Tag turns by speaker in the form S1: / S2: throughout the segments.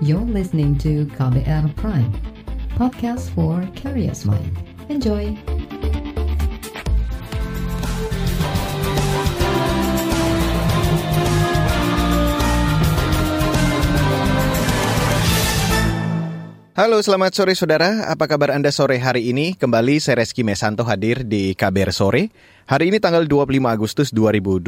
S1: You're listening to KBR Prime, podcast for curious mind. Enjoy!
S2: Halo, selamat sore saudara. Apa kabar Anda sore hari ini? Kembali saya Reski Mesanto hadir di KBR Sore. Hari ini tanggal 25 Agustus 2022.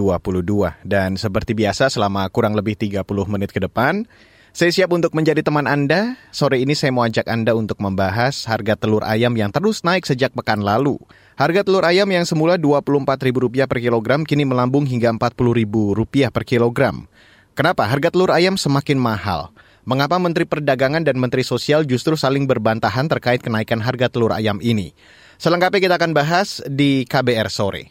S2: Dan seperti biasa selama kurang lebih 30 menit ke depan, saya siap untuk menjadi teman Anda. Sore ini saya mau ajak Anda untuk membahas harga telur ayam yang terus naik sejak pekan lalu. Harga telur ayam yang semula Rp24.000 per kilogram kini melambung hingga Rp40.000 per kilogram. Kenapa harga telur ayam semakin mahal? Mengapa Menteri Perdagangan dan Menteri Sosial justru saling berbantahan terkait kenaikan harga telur ayam ini? Selengkapnya kita akan bahas di KBR sore.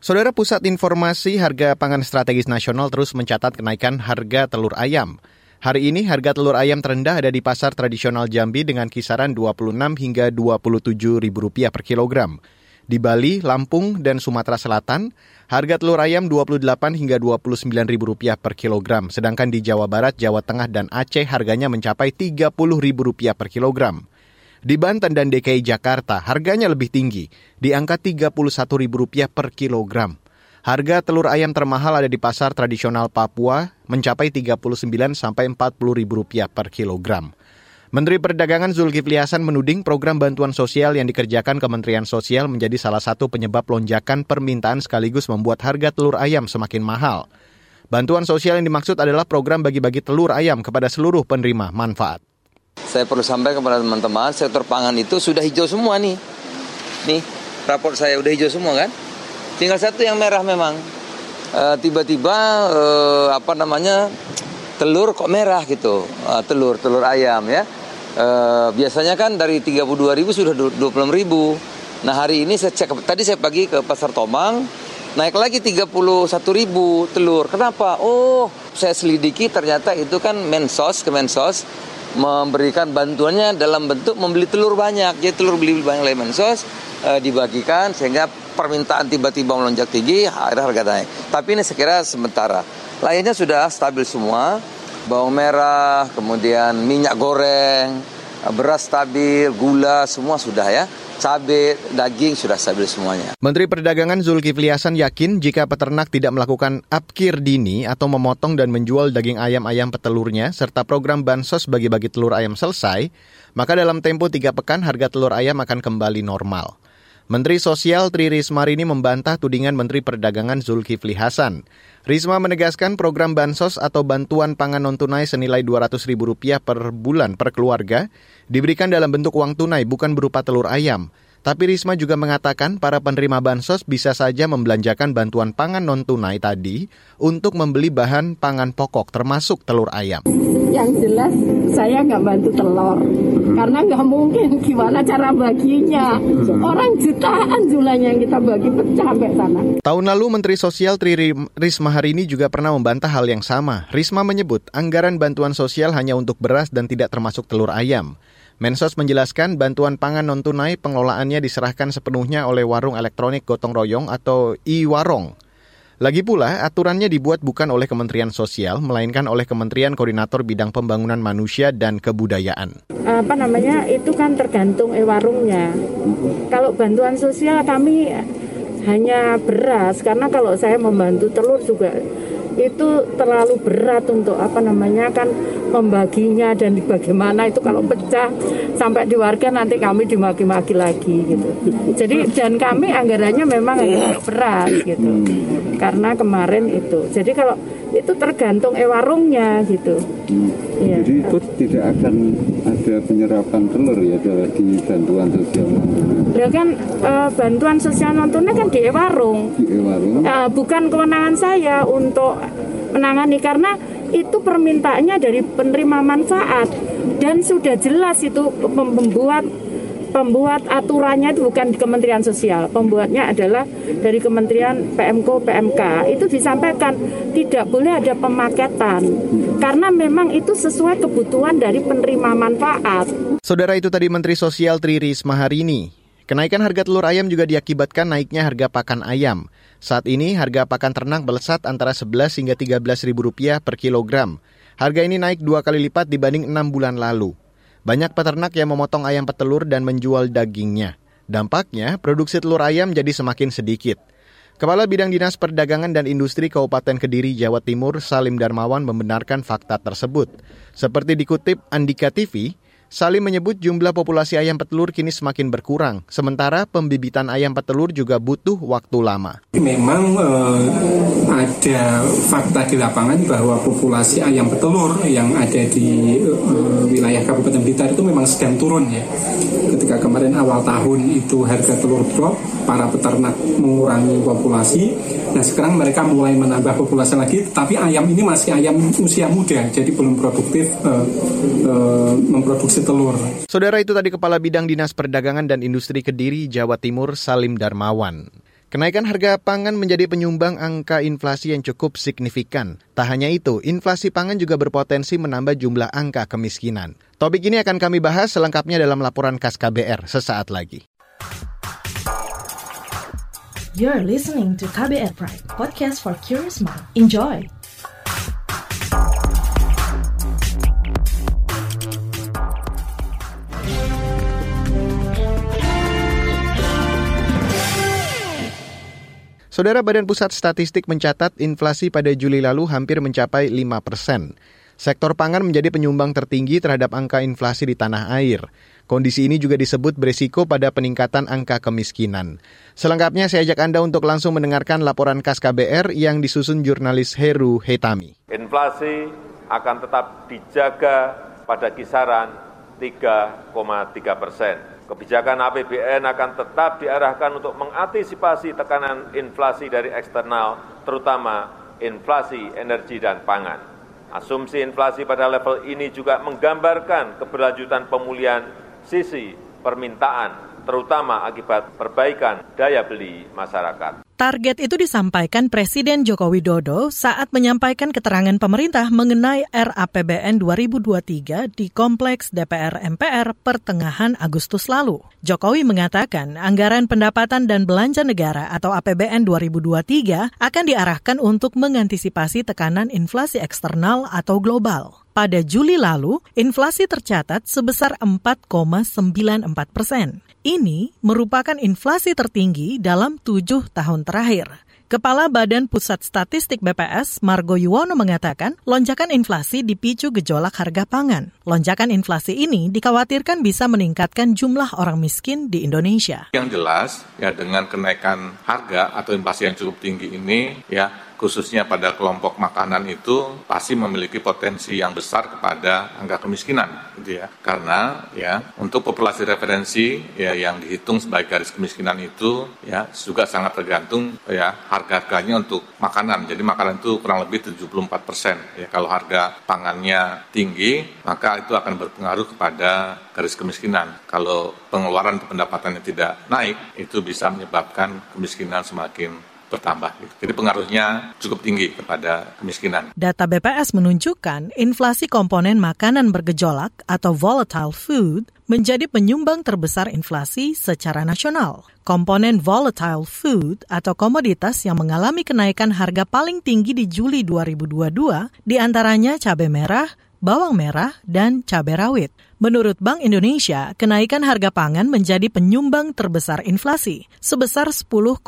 S2: Saudara Pusat Informasi Harga Pangan Strategis Nasional terus mencatat kenaikan harga telur ayam. Hari ini harga telur ayam terendah ada di pasar tradisional Jambi dengan kisaran 26 hingga 27 ribu rupiah per kilogram. Di Bali, Lampung, dan Sumatera Selatan, harga telur ayam 28 hingga 29 ribu rupiah per kilogram. Sedangkan di Jawa Barat, Jawa Tengah, dan Aceh harganya mencapai 30 ribu rupiah per kilogram. Di Banten dan DKI Jakarta, harganya lebih tinggi, di angka 31 ribu rupiah per kilogram. Harga telur ayam termahal ada di pasar tradisional Papua mencapai 39 sampai 40 ribu rupiah per kilogram. Menteri Perdagangan Zulkifli Hasan menuding program bantuan sosial yang dikerjakan Kementerian Sosial menjadi salah satu penyebab lonjakan permintaan sekaligus membuat harga telur ayam semakin mahal. Bantuan sosial yang dimaksud adalah program bagi-bagi telur ayam kepada seluruh penerima manfaat.
S3: Saya perlu sampaikan kepada teman-teman, sektor pangan itu sudah hijau semua nih. Nih, raport saya udah hijau semua kan? Tinggal satu yang merah memang. Tiba-tiba uh, apa namanya telur kok merah gitu, uh, telur telur ayam ya. Uh, biasanya kan dari 32 ribu sudah 26 ribu. Nah hari ini saya cek, tadi saya pagi ke Pasar Tomang, naik lagi 31 ribu telur. Kenapa? Oh, saya selidiki ternyata itu kan Mensos, ke Mensos memberikan bantuannya dalam bentuk membeli telur banyak. Jadi telur beli banyak oleh Mensos uh, dibagikan sehingga permintaan tiba-tiba melonjak tinggi, akhirnya harga naik. Tapi ini sekira sementara. Lainnya sudah stabil semua bawang merah, kemudian minyak goreng, beras stabil, gula semua sudah ya. Cabai, daging sudah stabil semuanya.
S2: Menteri Perdagangan Zulkifli Hasan yakin jika peternak tidak melakukan apkir dini atau memotong dan menjual daging ayam-ayam petelurnya serta program bansos bagi-bagi telur ayam selesai, maka dalam tempo tiga pekan harga telur ayam akan kembali normal. Menteri Sosial Tri Risma ini membantah tudingan Menteri Perdagangan Zulkifli Hasan. Risma menegaskan program bansos atau bantuan pangan non-tunai senilai Rp200.000 per bulan per keluarga diberikan dalam bentuk uang tunai bukan berupa telur ayam. Tapi Risma juga mengatakan para penerima bansos bisa saja membelanjakan bantuan pangan non-tunai tadi untuk membeli bahan pangan pokok termasuk telur ayam.
S4: Yang jelas saya nggak bantu telur karena nggak mungkin gimana cara baginya. Orang jutaan jumlahnya yang kita bagi pecah sampai sana.
S2: Tahun lalu Menteri Sosial Tri Risma hari ini juga pernah membantah hal yang sama. Risma menyebut anggaran bantuan sosial hanya untuk beras dan tidak termasuk telur ayam. Mensos menjelaskan bantuan pangan non-tunai pengelolaannya diserahkan sepenuhnya oleh warung elektronik gotong royong atau e-warong. Lagi pula, aturannya dibuat bukan oleh Kementerian Sosial, melainkan oleh Kementerian Koordinator Bidang Pembangunan Manusia dan Kebudayaan.
S4: Apa namanya, itu kan tergantung e-warungnya. Kalau bantuan sosial kami hanya beras, karena kalau saya membantu telur juga itu terlalu berat untuk apa namanya kan membaginya dan bagaimana itu kalau pecah sampai di warga nanti kami dimaki-maki lagi gitu. Jadi dan kami anggarannya memang berat gitu. Karena kemarin itu. Jadi kalau itu tergantung e warungnya gitu.
S5: Hmm. Ya. Jadi itu tidak akan ada penyerapan telur ya di bantuan sosial
S4: Ya kan e, bantuan sosial non tunai kan di warung.
S5: Di warung.
S4: E, bukan kewenangan saya untuk menangani karena itu permintaannya dari penerima manfaat dan sudah jelas itu membuat pembuat aturannya itu bukan di Kementerian Sosial, pembuatnya adalah dari Kementerian PMK PMK. Itu disampaikan tidak boleh ada pemaketan karena memang itu sesuai kebutuhan dari penerima manfaat.
S2: Saudara itu tadi Menteri Sosial Tri Risma hari ini. Kenaikan harga telur ayam juga diakibatkan naiknya harga pakan ayam. Saat ini harga pakan ternak melesat antara 11 hingga 13 ribu rupiah per kilogram. Harga ini naik dua kali lipat dibanding enam bulan lalu. Banyak peternak yang memotong ayam petelur dan menjual dagingnya. Dampaknya, produksi telur ayam jadi semakin sedikit. Kepala Bidang Dinas Perdagangan dan Industri Kabupaten Kediri, Jawa Timur, Salim Darmawan membenarkan fakta tersebut. Seperti dikutip Andika TV, Salim menyebut jumlah populasi ayam petelur kini semakin berkurang, sementara pembibitan ayam petelur juga butuh waktu lama.
S6: Memang eh, ada fakta di lapangan bahwa populasi ayam petelur yang ada di eh, wilayah Kabupaten Blitar itu memang sedang turun ya. Ketika kemarin awal tahun itu harga telur drop, para peternak mengurangi populasi, dan sekarang mereka mulai menambah populasi lagi, tapi ayam ini masih ayam usia muda, jadi belum produktif eh, eh, telur.
S2: Saudara itu tadi Kepala Bidang Dinas Perdagangan dan Industri Kediri, Jawa Timur, Salim Darmawan. Kenaikan harga pangan menjadi penyumbang angka inflasi yang cukup signifikan. Tak hanya itu, inflasi pangan juga berpotensi menambah jumlah angka kemiskinan. Topik ini akan kami bahas selengkapnya dalam laporan khas KBR sesaat lagi.
S7: You're listening to KBR Pride, podcast for curious mind. Enjoy!
S2: Saudara Badan Pusat Statistik mencatat inflasi pada Juli lalu hampir mencapai 5 persen. Sektor pangan menjadi penyumbang tertinggi terhadap angka inflasi di tanah air. Kondisi ini juga disebut beresiko pada peningkatan angka kemiskinan. Selengkapnya saya ajak Anda untuk langsung mendengarkan laporan khas KBR yang disusun jurnalis Heru Hetami.
S8: Inflasi akan tetap dijaga pada kisaran 3,3 persen. Kebijakan APBN akan tetap diarahkan untuk mengantisipasi tekanan inflasi dari eksternal, terutama inflasi energi dan pangan. Asumsi inflasi pada level ini juga menggambarkan keberlanjutan pemulihan sisi permintaan, terutama akibat perbaikan daya beli masyarakat.
S7: Target itu disampaikan Presiden Joko Widodo saat menyampaikan keterangan pemerintah mengenai RAPBN 2023 di Kompleks DPR MPR pertengahan Agustus lalu. Jokowi mengatakan anggaran pendapatan dan belanja negara atau APBN 2023 akan diarahkan untuk mengantisipasi tekanan inflasi eksternal atau global. Pada Juli lalu, inflasi tercatat sebesar 4,94 persen. Ini merupakan inflasi tertinggi dalam tujuh tahun terakhir. Kepala Badan Pusat Statistik BPS, Margo Yuwono mengatakan, lonjakan inflasi dipicu gejolak harga pangan. Lonjakan inflasi ini dikhawatirkan bisa meningkatkan jumlah orang miskin di Indonesia.
S9: Yang jelas, ya dengan kenaikan harga atau inflasi yang cukup tinggi ini, ya khususnya pada kelompok makanan itu pasti memiliki potensi yang besar kepada angka kemiskinan gitu ya. Karena ya untuk populasi referensi ya yang dihitung sebagai garis kemiskinan itu ya juga sangat tergantung ya harga-harganya untuk makanan. Jadi makanan itu kurang lebih 74 persen. Ya kalau harga pangannya tinggi maka itu akan berpengaruh kepada garis kemiskinan. Kalau pengeluaran pendapatannya tidak naik itu bisa menyebabkan kemiskinan semakin bertambah. Jadi pengaruhnya cukup tinggi kepada kemiskinan.
S7: Data BPS menunjukkan inflasi komponen makanan bergejolak atau volatile food menjadi penyumbang terbesar inflasi secara nasional. Komponen volatile food atau komoditas yang mengalami kenaikan harga paling tinggi di Juli 2022 di antaranya cabai merah, bawang merah, dan cabai rawit. Menurut Bank Indonesia, kenaikan harga pangan menjadi penyumbang terbesar inflasi, sebesar 10,47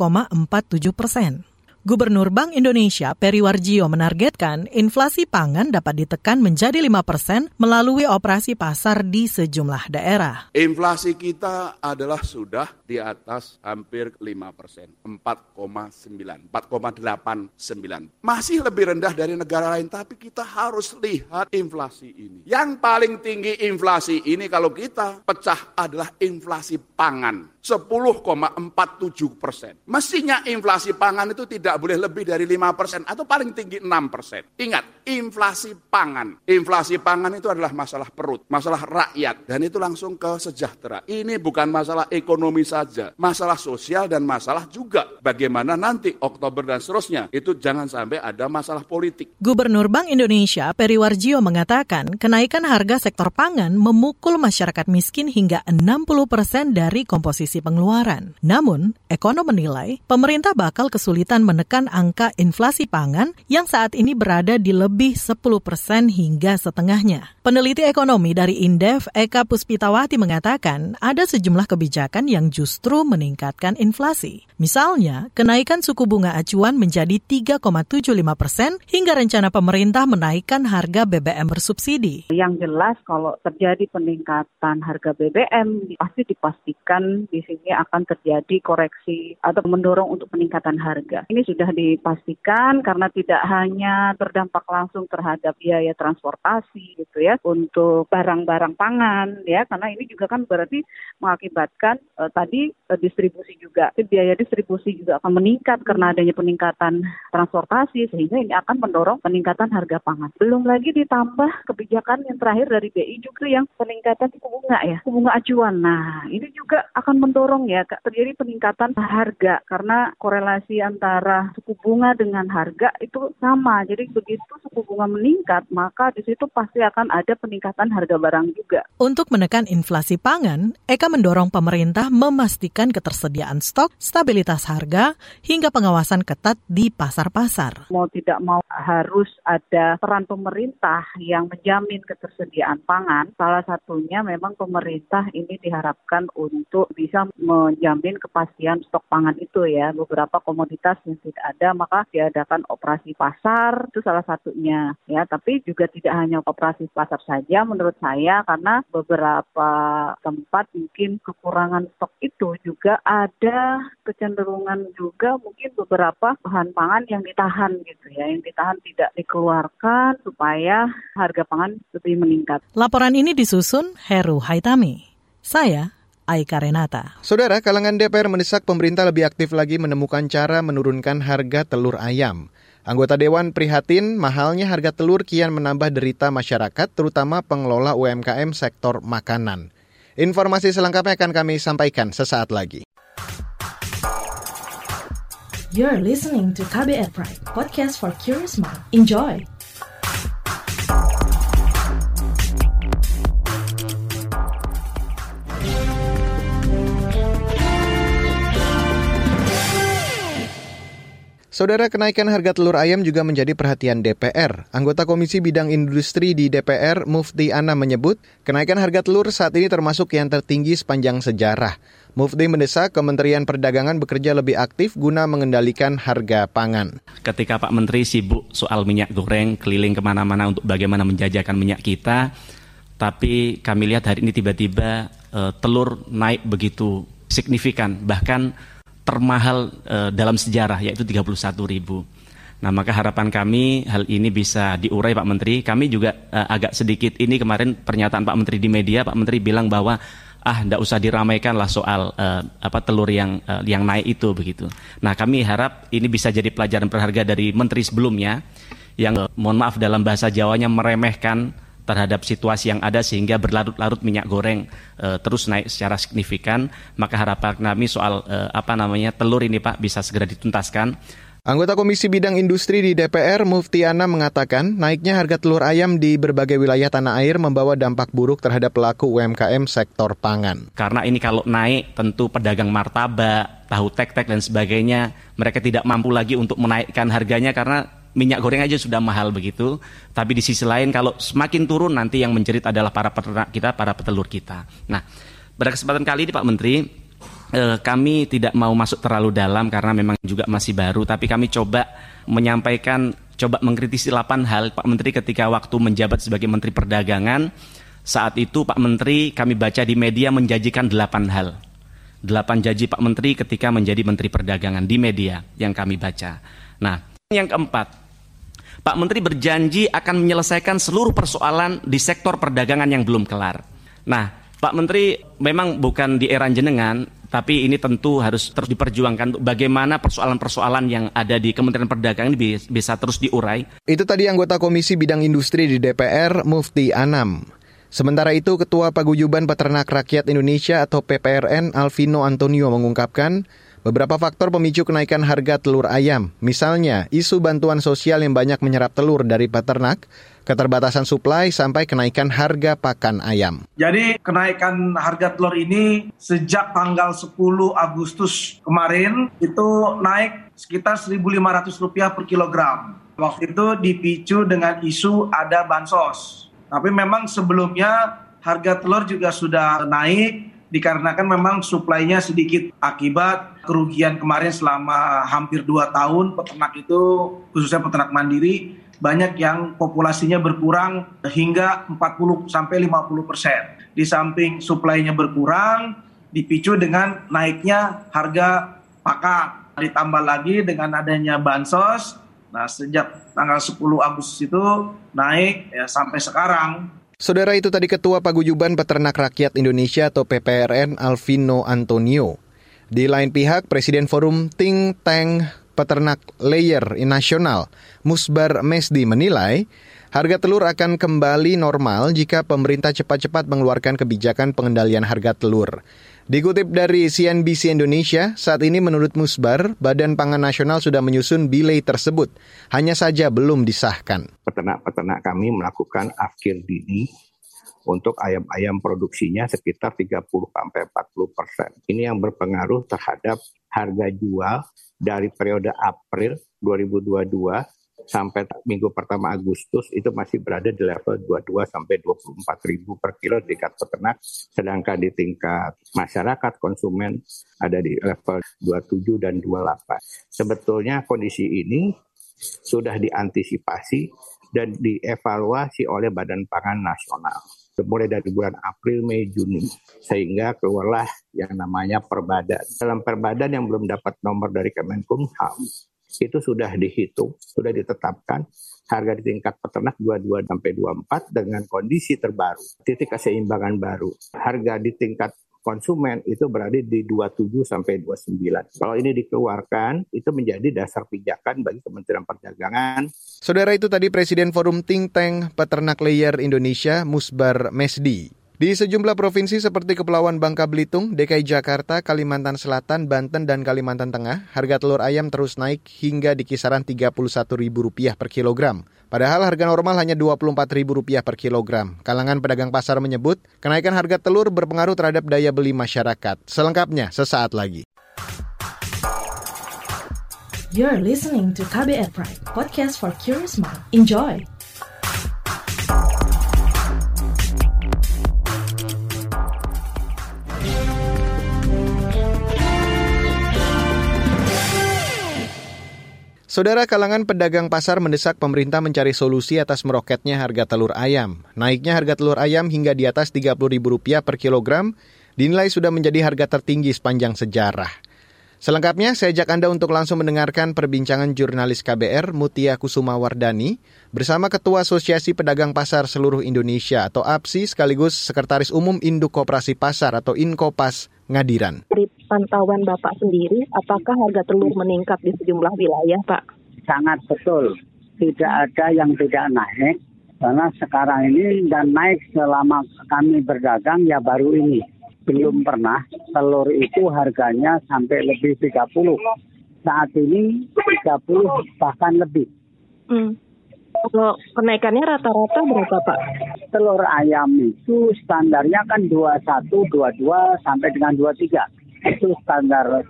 S7: persen. Gubernur Bank Indonesia Peri Warjio menargetkan inflasi pangan dapat ditekan menjadi 5 persen melalui operasi pasar di sejumlah daerah.
S10: Inflasi kita adalah sudah di atas hampir 5 persen, 4,9, 4,89. Masih lebih rendah dari negara lain, tapi kita harus lihat inflasi ini. Yang paling tinggi inflasi ini kalau kita pecah adalah inflasi pangan. 10,47 persen. Mestinya inflasi pangan itu tidak boleh lebih dari 5 persen atau paling tinggi 6 persen. Ingat, inflasi pangan. Inflasi pangan itu adalah masalah perut, masalah rakyat. Dan itu langsung ke sejahtera. Ini bukan masalah ekonomi saja, masalah sosial dan masalah juga bagaimana nanti Oktober dan seterusnya. Itu jangan sampai ada masalah politik.
S7: Gubernur Bank Indonesia Peri Warjio mengatakan kenaikan harga sektor pangan memukul masyarakat miskin hingga 60 persen dari komposisi sisi pengeluaran. Namun, ekonom menilai pemerintah bakal kesulitan menekan angka inflasi pangan yang saat ini berada di lebih 10 persen hingga setengahnya. Peneliti ekonomi dari Indef, Eka Puspitawati mengatakan ada sejumlah kebijakan yang justru meningkatkan inflasi. Misalnya, kenaikan suku bunga acuan menjadi 3,75 persen hingga rencana pemerintah menaikkan harga BBM bersubsidi.
S11: Yang jelas kalau terjadi peningkatan harga BBM pasti dipastikan di sini akan terjadi koreksi atau mendorong untuk peningkatan harga. Ini sudah dipastikan karena tidak hanya berdampak langsung terhadap biaya transportasi gitu ya untuk barang-barang pangan ya karena ini juga kan berarti mengakibatkan uh, tadi uh, distribusi juga biaya distribusi juga akan meningkat karena adanya peningkatan transportasi sehingga ini akan mendorong peningkatan harga pangan. Belum lagi ditambah kebijakan yang terakhir dari BI juga yang peningkatan suku bunga ya, suku bunga acuan. Nah, ini juga akan mendorong ya terjadi peningkatan harga karena korelasi antara suku bunga dengan harga itu sama. Jadi begitu suku bunga meningkat, maka di situ pasti akan ada peningkatan harga barang juga.
S7: Untuk menekan inflasi pangan, Eka mendorong pemerintah memastikan ketersediaan stok, stabilitas harga, hingga pengawasan ketat di pasar-pasar.
S11: Mau tidak mau harus ada peran pemerintah yang menjamin ketersediaan pangan. Salah satunya memang pemerintah ini diharapkan untuk menjamin kepastian stok pangan itu ya. Beberapa komoditas yang tidak ada maka diadakan operasi pasar itu salah satunya ya. Tapi juga tidak hanya operasi pasar saja menurut saya karena beberapa tempat mungkin kekurangan stok itu juga ada kecenderungan juga mungkin beberapa bahan pangan yang ditahan gitu ya, yang ditahan tidak dikeluarkan supaya harga pangan lebih meningkat.
S7: Laporan ini disusun Heru Haitami. Saya Aika Renata.
S2: Saudara, kalangan DPR mendesak pemerintah lebih aktif lagi menemukan cara menurunkan harga telur ayam. Anggota Dewan prihatin mahalnya harga telur kian menambah derita masyarakat, terutama pengelola UMKM sektor makanan. Informasi selengkapnya akan kami sampaikan sesaat lagi.
S12: You're listening to KBR Pride, podcast for curious mind. Enjoy!
S2: Saudara kenaikan harga telur ayam juga menjadi perhatian DPR. Anggota Komisi Bidang Industri di DPR, Mufti Ana menyebut, kenaikan harga telur saat ini termasuk yang tertinggi sepanjang sejarah. Mufti mendesak Kementerian Perdagangan bekerja lebih aktif guna mengendalikan harga pangan.
S13: Ketika Pak Menteri sibuk soal minyak goreng, keliling ke mana-mana untuk bagaimana menjajakan minyak kita, tapi kami lihat hari ini tiba-tiba uh, telur naik begitu signifikan, bahkan termahal uh, dalam sejarah yaitu 31 ribu. Nah maka harapan kami hal ini bisa diurai Pak Menteri. Kami juga uh, agak sedikit ini kemarin pernyataan Pak Menteri di media. Pak Menteri bilang bahwa ah tidak usah diramaikan lah soal uh, apa telur yang uh, yang naik itu begitu. Nah kami harap ini bisa jadi pelajaran berharga dari Menteri sebelumnya yang mohon maaf dalam bahasa Jawanya meremehkan terhadap situasi yang ada sehingga berlarut-larut minyak goreng e, terus naik secara signifikan maka harapan kami soal e, apa namanya telur ini Pak bisa segera dituntaskan
S2: Anggota Komisi Bidang Industri di DPR, Muftiana mengatakan naiknya harga telur ayam di berbagai wilayah tanah air membawa dampak buruk terhadap pelaku UMKM sektor pangan.
S13: Karena ini kalau naik tentu pedagang martabak, tahu tek-tek dan sebagainya, mereka tidak mampu lagi untuk menaikkan harganya karena minyak goreng aja sudah mahal begitu. Tapi di sisi lain kalau semakin turun nanti yang menjerit adalah para peternak kita, para petelur kita. Nah, pada kesempatan kali ini Pak Menteri, eh, kami tidak mau masuk terlalu dalam karena memang juga masih baru, tapi kami coba menyampaikan, coba mengkritisi 8 hal Pak Menteri ketika waktu menjabat sebagai Menteri Perdagangan. Saat itu Pak Menteri kami baca di media menjanjikan 8 hal. 8 janji Pak Menteri ketika menjadi Menteri Perdagangan di media yang kami baca. Nah, yang keempat, Pak Menteri berjanji akan menyelesaikan seluruh persoalan di sektor perdagangan yang belum kelar. Nah, Pak Menteri memang bukan di era jenengan, tapi ini tentu harus terus diperjuangkan bagaimana persoalan-persoalan yang ada di Kementerian Perdagangan ini bisa terus diurai.
S2: Itu tadi anggota Komisi Bidang Industri di DPR, Mufti Anam. Sementara itu, Ketua Paguyuban Peternak Rakyat Indonesia atau PPRN Alvino Antonio mengungkapkan, Beberapa faktor pemicu kenaikan harga telur ayam, misalnya isu bantuan sosial yang banyak menyerap telur dari peternak, keterbatasan suplai sampai kenaikan harga pakan ayam.
S14: Jadi kenaikan harga telur ini sejak tanggal 10 Agustus kemarin itu naik sekitar Rp1.500 per kilogram. Waktu itu dipicu dengan isu ada bansos. Tapi memang sebelumnya harga telur juga sudah naik dikarenakan memang suplainya sedikit akibat kerugian kemarin selama hampir 2 tahun peternak itu khususnya peternak mandiri banyak yang populasinya berkurang hingga 40 sampai 50 persen. Di samping suplainya berkurang, dipicu dengan naiknya harga pakan. Ditambah lagi dengan adanya bansos, nah sejak tanggal 10 Agustus itu naik ya sampai sekarang
S2: Saudara itu tadi Ketua Paguyuban Peternak Rakyat Indonesia atau PPRN Alvino Antonio. Di lain pihak, Presiden Forum Think Tank Peternak Layer Nasional, Musbar Mesdi menilai, harga telur akan kembali normal jika pemerintah cepat-cepat mengeluarkan kebijakan pengendalian harga telur. Dikutip dari CNBC Indonesia, saat ini menurut Musbar, Badan Pangan Nasional sudah menyusun bilai tersebut, hanya saja belum disahkan.
S15: Peternak-peternak kami melakukan afkir dini untuk ayam-ayam produksinya sekitar 30 sampai 40 persen. Ini yang berpengaruh terhadap harga jual dari periode April 2022 sampai minggu pertama Agustus itu masih berada di level 22 sampai 24 ribu per kilo di tingkat peternak, sedangkan di tingkat masyarakat konsumen ada di level 27 dan 28. Sebetulnya kondisi ini sudah diantisipasi dan dievaluasi oleh Badan Pangan Nasional mulai dari bulan April, Mei, Juni sehingga keluarlah yang namanya perbadan. Dalam perbadan yang belum dapat nomor dari Kemenkumham itu sudah dihitung, sudah ditetapkan harga di tingkat peternak 22 sampai 24 dengan kondisi terbaru, titik keseimbangan baru. Harga di tingkat konsumen itu berada di 27 sampai 29. Kalau ini dikeluarkan, itu menjadi dasar pijakan bagi Kementerian Perdagangan.
S2: Saudara itu tadi Presiden Forum Think Tank Peternak Layer Indonesia, Musbar Mesdi. Di sejumlah provinsi seperti Kepulauan Bangka Belitung, DKI Jakarta, Kalimantan Selatan, Banten, dan Kalimantan Tengah, harga telur ayam terus naik hingga di kisaran Rp31.000 per kilogram. Padahal harga normal hanya Rp24.000 per kilogram. Kalangan pedagang pasar menyebut, kenaikan harga telur berpengaruh terhadap daya beli masyarakat. Selengkapnya sesaat lagi.
S12: You're listening to KBR Pride, podcast for curious mind. Enjoy!
S2: Saudara kalangan pedagang pasar mendesak pemerintah mencari solusi atas meroketnya harga telur ayam. Naiknya harga telur ayam hingga di atas Rp30.000 per kilogram dinilai sudah menjadi harga tertinggi sepanjang sejarah. Selengkapnya, saya ajak Anda untuk langsung mendengarkan perbincangan jurnalis KBR Mutia Kusuma Wardani bersama Ketua Asosiasi Pedagang Pasar Seluruh Indonesia atau APSI sekaligus Sekretaris Umum Induk Koperasi Pasar atau Inkopas Ngadiran.
S16: Dari pantauan Bapak sendiri, apakah harga telur meningkat di sejumlah wilayah, Pak?
S17: Sangat betul. Tidak ada yang tidak naik, karena sekarang ini dan naik selama kami berdagang ya baru ini. Belum pernah telur itu harganya sampai lebih 30. Saat ini 30 bahkan lebih.
S16: Hmm. Kalau kenaikannya rata-rata berapa Pak?
S17: Telur ayam itu standarnya kan 21, 22 sampai dengan 23. Itu standar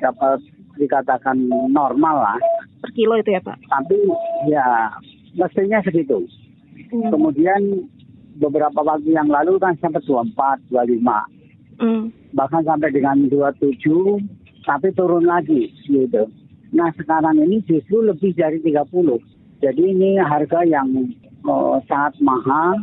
S17: dapat dikatakan normal lah.
S16: Per kilo itu ya Pak?
S17: Tapi ya mestinya segitu. Hmm. Kemudian beberapa waktu yang lalu kan sampai 24, 25. Hmm. Bahkan sampai dengan 27, tapi turun lagi gitu. Nah sekarang ini justru lebih dari 30. Jadi ini harga yang uh, sangat mahal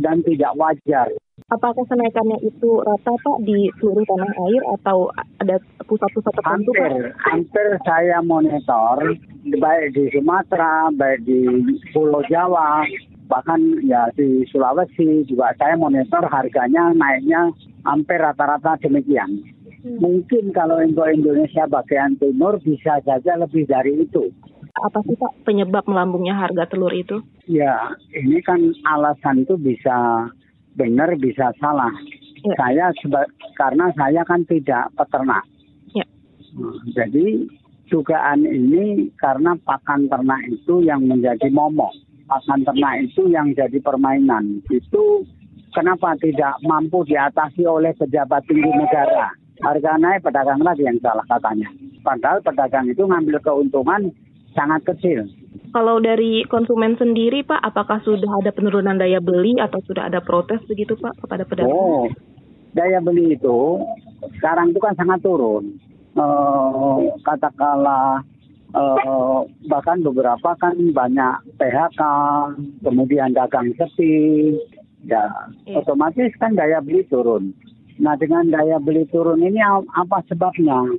S17: dan tidak wajar.
S16: Apakah kenaikannya itu rata Pak di seluruh tanah air atau ada pusat-pusat tertentu
S17: hampir? Hampir saya monitor baik di Sumatera, baik di Pulau Jawa, bahkan ya di Sulawesi juga saya monitor harganya naiknya hampir rata-rata demikian. Hmm. Mungkin kalau untuk Indonesia bagian timur bisa saja lebih dari itu
S16: apa sih Pak penyebab melambungnya harga telur itu?
S17: Ya, ini kan alasan itu bisa benar bisa salah. Ya. Saya seba, karena saya kan tidak peternak.
S16: Ya.
S17: Jadi dugaan ini karena pakan ternak itu yang menjadi momok. Pakan ternak itu yang jadi permainan. Itu kenapa tidak mampu diatasi oleh pejabat tinggi negara. Harga naik pedagang lagi yang salah katanya. Padahal pedagang itu ngambil keuntungan sangat kecil.
S16: Kalau dari konsumen sendiri, Pak, apakah sudah ada penurunan daya beli atau sudah ada protes begitu, Pak, kepada pedagang?
S17: Oh, daya beli itu sekarang itu kan sangat turun. Uh, katakanlah uh, bahkan beberapa kan banyak PHK, kemudian dagang sepi, ya yeah. otomatis kan daya beli turun. Nah dengan daya beli turun ini apa sebabnya?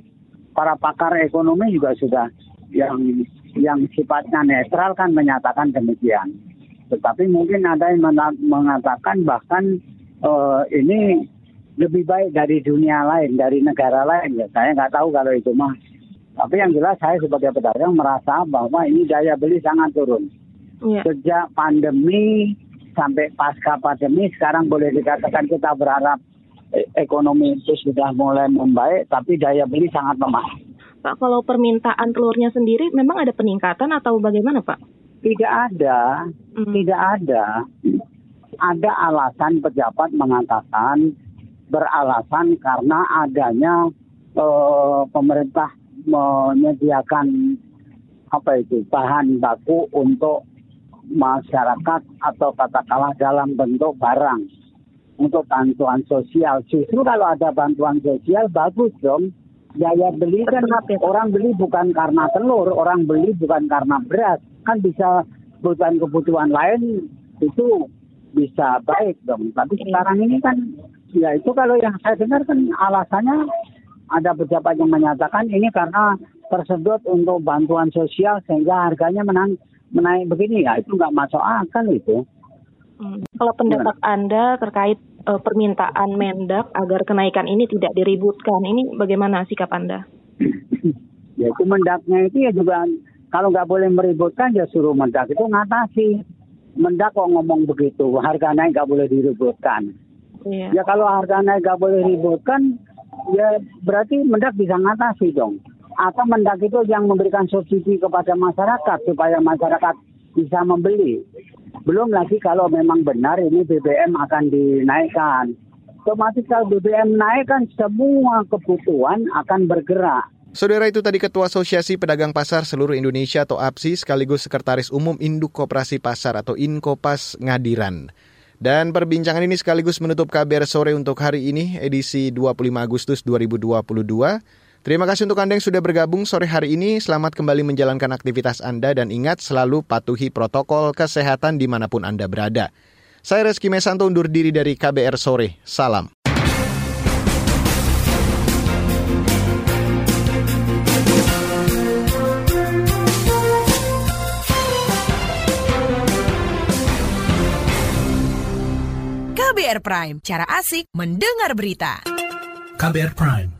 S17: Para pakar ekonomi juga sudah yang yang sifatnya netral kan menyatakan demikian. Tetapi mungkin ada yang mengatakan bahkan uh, ini lebih baik dari dunia lain, dari negara lain. Ya, saya nggak tahu kalau itu mah. Tapi yang jelas saya sebagai pedagang merasa bahwa ini daya beli sangat turun. Ya. Sejak pandemi sampai pasca pandemi sekarang boleh dikatakan kita berharap eh, ekonomi itu sudah mulai membaik, tapi daya beli sangat lemah.
S16: Pak, kalau permintaan telurnya sendiri memang ada peningkatan atau bagaimana, Pak?
S17: Tidak ada, hmm. tidak ada. Ada alasan pejabat mengatakan beralasan karena adanya uh, pemerintah menyediakan apa itu bahan baku untuk masyarakat atau katakanlah dalam bentuk barang untuk bantuan sosial. Justru kalau ada bantuan sosial bagus dong daya beli kan orang beli bukan karena telur, orang beli bukan karena beras. Kan bisa kebutuhan-kebutuhan lain itu bisa baik dong. Tapi sekarang ini kan ya itu kalau yang saya dengar kan alasannya ada pejabat yang menyatakan ini karena tersedot untuk bantuan sosial sehingga harganya menang, menaik begini ya itu nggak masuk akal itu.
S16: Hmm. Kalau pendapat Gimana? Anda terkait uh, permintaan Mendak agar kenaikan ini tidak diributkan. Ini bagaimana sikap Anda?
S17: ya itu Mendaknya itu ya juga kalau nggak boleh meributkan ya suruh Mendak itu ngatasi. Mendak kok ngomong begitu, harga naik nggak boleh diributkan. Iya. Ya kalau harga naik nggak boleh diributkan, ya berarti Mendak bisa ngatasi dong. Atau Mendak itu yang memberikan subsidi kepada masyarakat supaya masyarakat bisa membeli. Belum lagi kalau memang benar ini BBM akan dinaikkan. Otomatis kalau BBM naik kan semua kebutuhan akan bergerak.
S2: Saudara itu tadi Ketua Asosiasi Pedagang Pasar Seluruh Indonesia atau APSI sekaligus Sekretaris Umum Induk Koperasi Pasar atau Inkopas Ngadiran. Dan perbincangan ini sekaligus menutup KBR sore untuk hari ini edisi 25 Agustus 2022. Terima kasih untuk Anda yang sudah bergabung sore hari ini. Selamat kembali menjalankan aktivitas Anda dan ingat selalu patuhi protokol kesehatan di mana pun Anda berada. Saya Reski Mesanto undur diri dari KBR Sore. Salam.
S18: KBR Prime, cara asik mendengar berita.
S19: KBR Prime,